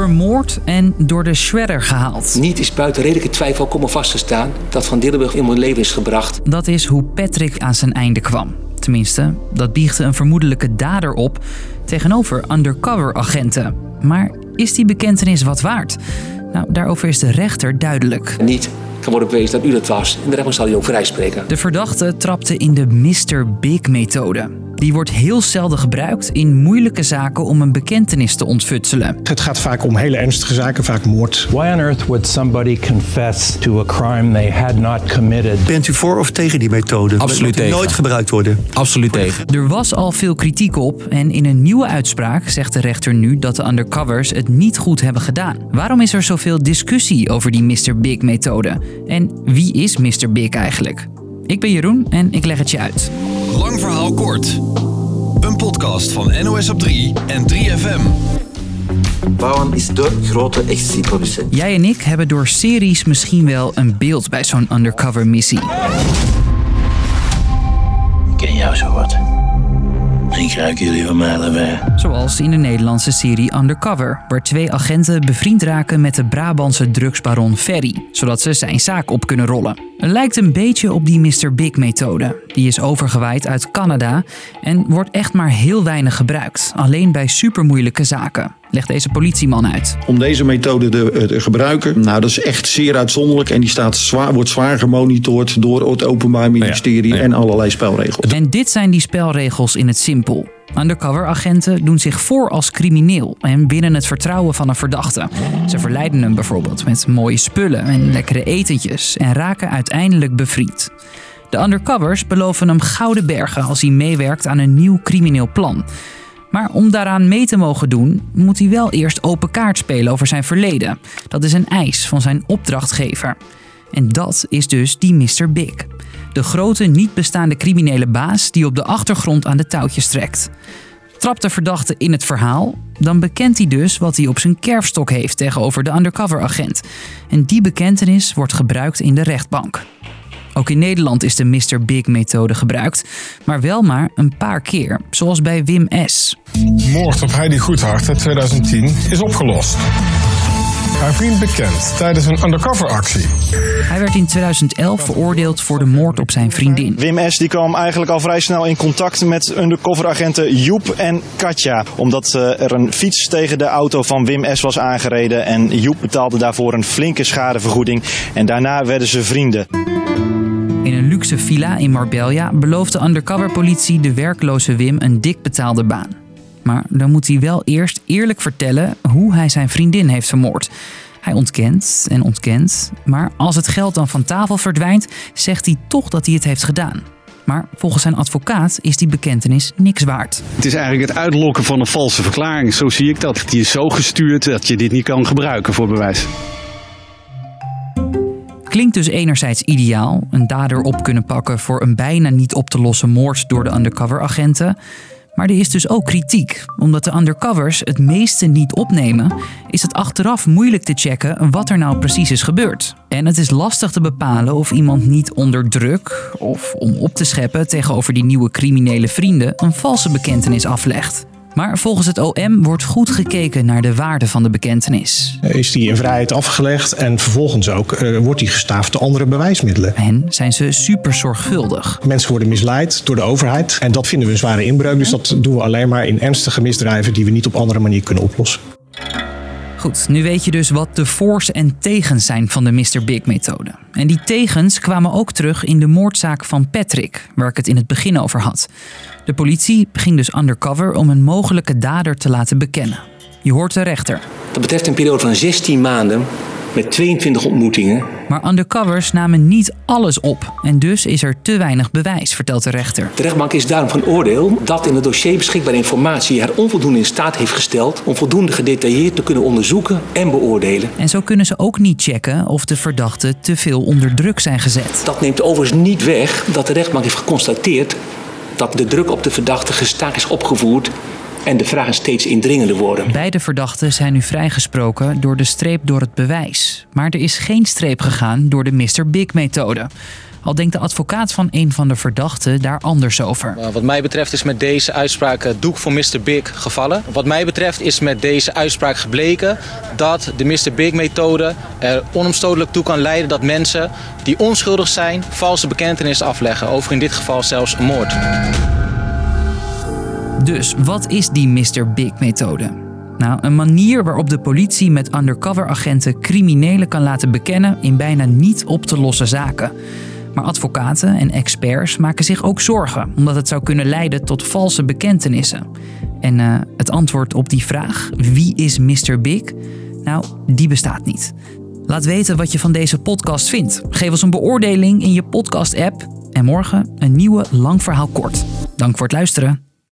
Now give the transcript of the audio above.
vermoord en door de shredder gehaald. Niet is buiten redelijke twijfel komen vast te staan dat Van Dillenburg in mijn leven is gebracht. Dat is hoe Patrick aan zijn einde kwam. Tenminste, dat biechtte een vermoedelijke dader op tegenover undercover agenten. Maar is die bekentenis wat waard? Nou, daarover is de rechter duidelijk. Niet kan worden bewezen dat u dat was. En de rechter zal u ook vrijspreken. De verdachte trapte in de Mr. Big-methode. Die wordt heel zelden gebruikt in moeilijke zaken om een bekentenis te ontfutselen. Het gaat vaak om hele ernstige zaken, vaak moord. Why on earth would somebody confess to a crime they had not committed? Bent u voor of tegen die methode? Absoluut tegen. nooit gebruikt worden? Absoluut tegen. Er was al veel kritiek op en in een nieuwe uitspraak zegt de rechter nu dat de undercovers het niet goed hebben gedaan. Waarom is er zoveel discussie over die Mr. Big-methode? En wie is Mr. Big eigenlijk? Ik ben Jeroen en ik leg het je uit. Lang verhaal kort. Een podcast van NOS op 3 en 3FM. Bouwen is de grote ecstasy-producent. Jij en ik hebben door series misschien wel een beeld bij zo'n undercover missie. Ik ken jou zo wat. Ik ruik jullie van mijlen weg. Zoals in de Nederlandse serie Undercover, waar twee agenten bevriend raken met de Brabantse drugsbaron Ferry, zodat ze zijn zaak op kunnen rollen. Het lijkt een beetje op die Mr. Big-methode. Die is overgewaaid uit Canada en wordt echt maar heel weinig gebruikt, alleen bij supermoeilijke zaken. Legt deze politieman uit. Om deze methode te, te, gebruiken, nou dat is echt zeer uitzonderlijk en die staat zwaar, wordt zwaar gemonitord door het Openbaar Ministerie en allerlei spelregels. En dit zijn die spelregels in het simpel. Undercover-agenten doen zich voor als crimineel en winnen het vertrouwen van een verdachte. Ze verleiden hem bijvoorbeeld met mooie spullen en lekkere etentjes en raken uiteindelijk bevriend. De undercovers beloven hem gouden bergen als hij meewerkt aan een nieuw crimineel plan. Maar om daaraan mee te mogen doen, moet hij wel eerst open kaart spelen over zijn verleden. Dat is een eis van zijn opdrachtgever. En dat is dus die Mr. Big. De grote, niet bestaande criminele baas die op de achtergrond aan de touwtjes trekt. Trapt de verdachte in het verhaal, dan bekent hij dus wat hij op zijn kerfstok heeft tegenover de undercover-agent. En die bekentenis wordt gebruikt in de rechtbank. Ook in Nederland is de Mr. Big-methode gebruikt, maar wel maar een paar keer, zoals bij Wim S. Moord op Heidi Goedhart uit 2010 is opgelost. Haar vriend bekend tijdens een undercover-actie. Hij werd in 2011 veroordeeld voor de moord op zijn vriendin. Wim S. die kwam eigenlijk al vrij snel in contact met undercoveragenten Joep en Katja. Omdat uh, er een fiets tegen de auto van Wim S. was aangereden. En Joep betaalde daarvoor een flinke schadevergoeding. En daarna werden ze vrienden. In een luxe villa in Marbella belooft de undercoverpolitie de werkloze Wim een dik betaalde baan. Maar dan moet hij wel eerst eerlijk vertellen hoe hij zijn vriendin heeft vermoord. Hij ontkent en ontkent, maar als het geld dan van tafel verdwijnt, zegt hij toch dat hij het heeft gedaan. Maar volgens zijn advocaat is die bekentenis niks waard. Het is eigenlijk het uitlokken van een valse verklaring. Zo zie ik dat. Die is zo gestuurd dat je dit niet kan gebruiken voor bewijs. Klinkt dus enerzijds ideaal, een dader op kunnen pakken voor een bijna niet op te lossen moord door de undercover-agenten. Maar er is dus ook kritiek. Omdat de undercovers het meeste niet opnemen, is het achteraf moeilijk te checken wat er nou precies is gebeurd. En het is lastig te bepalen of iemand niet onder druk of om op te scheppen tegenover die nieuwe criminele vrienden een valse bekentenis aflegt. Maar volgens het OM wordt goed gekeken naar de waarde van de bekentenis. Is die in vrijheid afgelegd en vervolgens ook uh, wordt die gestaafd door andere bewijsmiddelen. En zijn ze super zorgvuldig. Mensen worden misleid door de overheid en dat vinden we een zware inbreuk. Dus dat doen we alleen maar in ernstige misdrijven die we niet op andere manier kunnen oplossen. Goed, nu weet je dus wat de voor's en tegens zijn van de Mr. Big-methode. En die tegens kwamen ook terug in de moordzaak van Patrick, waar ik het in het begin over had. De politie ging dus undercover om een mogelijke dader te laten bekennen. Je hoort de rechter. Dat betreft een periode van 16 maanden met 22 ontmoetingen. Maar undercovers namen niet alles op en dus is er te weinig bewijs, vertelt de rechter. De rechtbank is daarom van oordeel dat in het dossier beschikbare informatie haar onvoldoende in staat heeft gesteld om voldoende gedetailleerd te kunnen onderzoeken en beoordelen. En zo kunnen ze ook niet checken of de verdachten te veel onder druk zijn gezet. Dat neemt overigens niet weg dat de rechtbank heeft geconstateerd dat de druk op de verdachte gestaag is opgevoerd en de vragen steeds indringender worden. Beide verdachten zijn nu vrijgesproken door de streep door het bewijs. Maar er is geen streep gegaan door de Mr. Big-methode. Al denkt de advocaat van een van de verdachten daar anders over. Wat mij betreft is met deze uitspraak het doek voor Mr. Big gevallen. Wat mij betreft is met deze uitspraak gebleken dat de Mr. Big-methode er onomstotelijk toe kan leiden dat mensen die onschuldig zijn valse bekentenis afleggen over in dit geval zelfs een moord. Dus wat is die Mr. Big-methode? Nou, een manier waarop de politie met undercover-agenten criminelen kan laten bekennen in bijna niet op te lossen zaken. Maar advocaten en experts maken zich ook zorgen, omdat het zou kunnen leiden tot valse bekentenissen. En uh, het antwoord op die vraag, wie is Mr. Big? Nou, die bestaat niet. Laat weten wat je van deze podcast vindt. Geef ons een beoordeling in je podcast-app. En morgen een nieuwe lang verhaal kort. Dank voor het luisteren.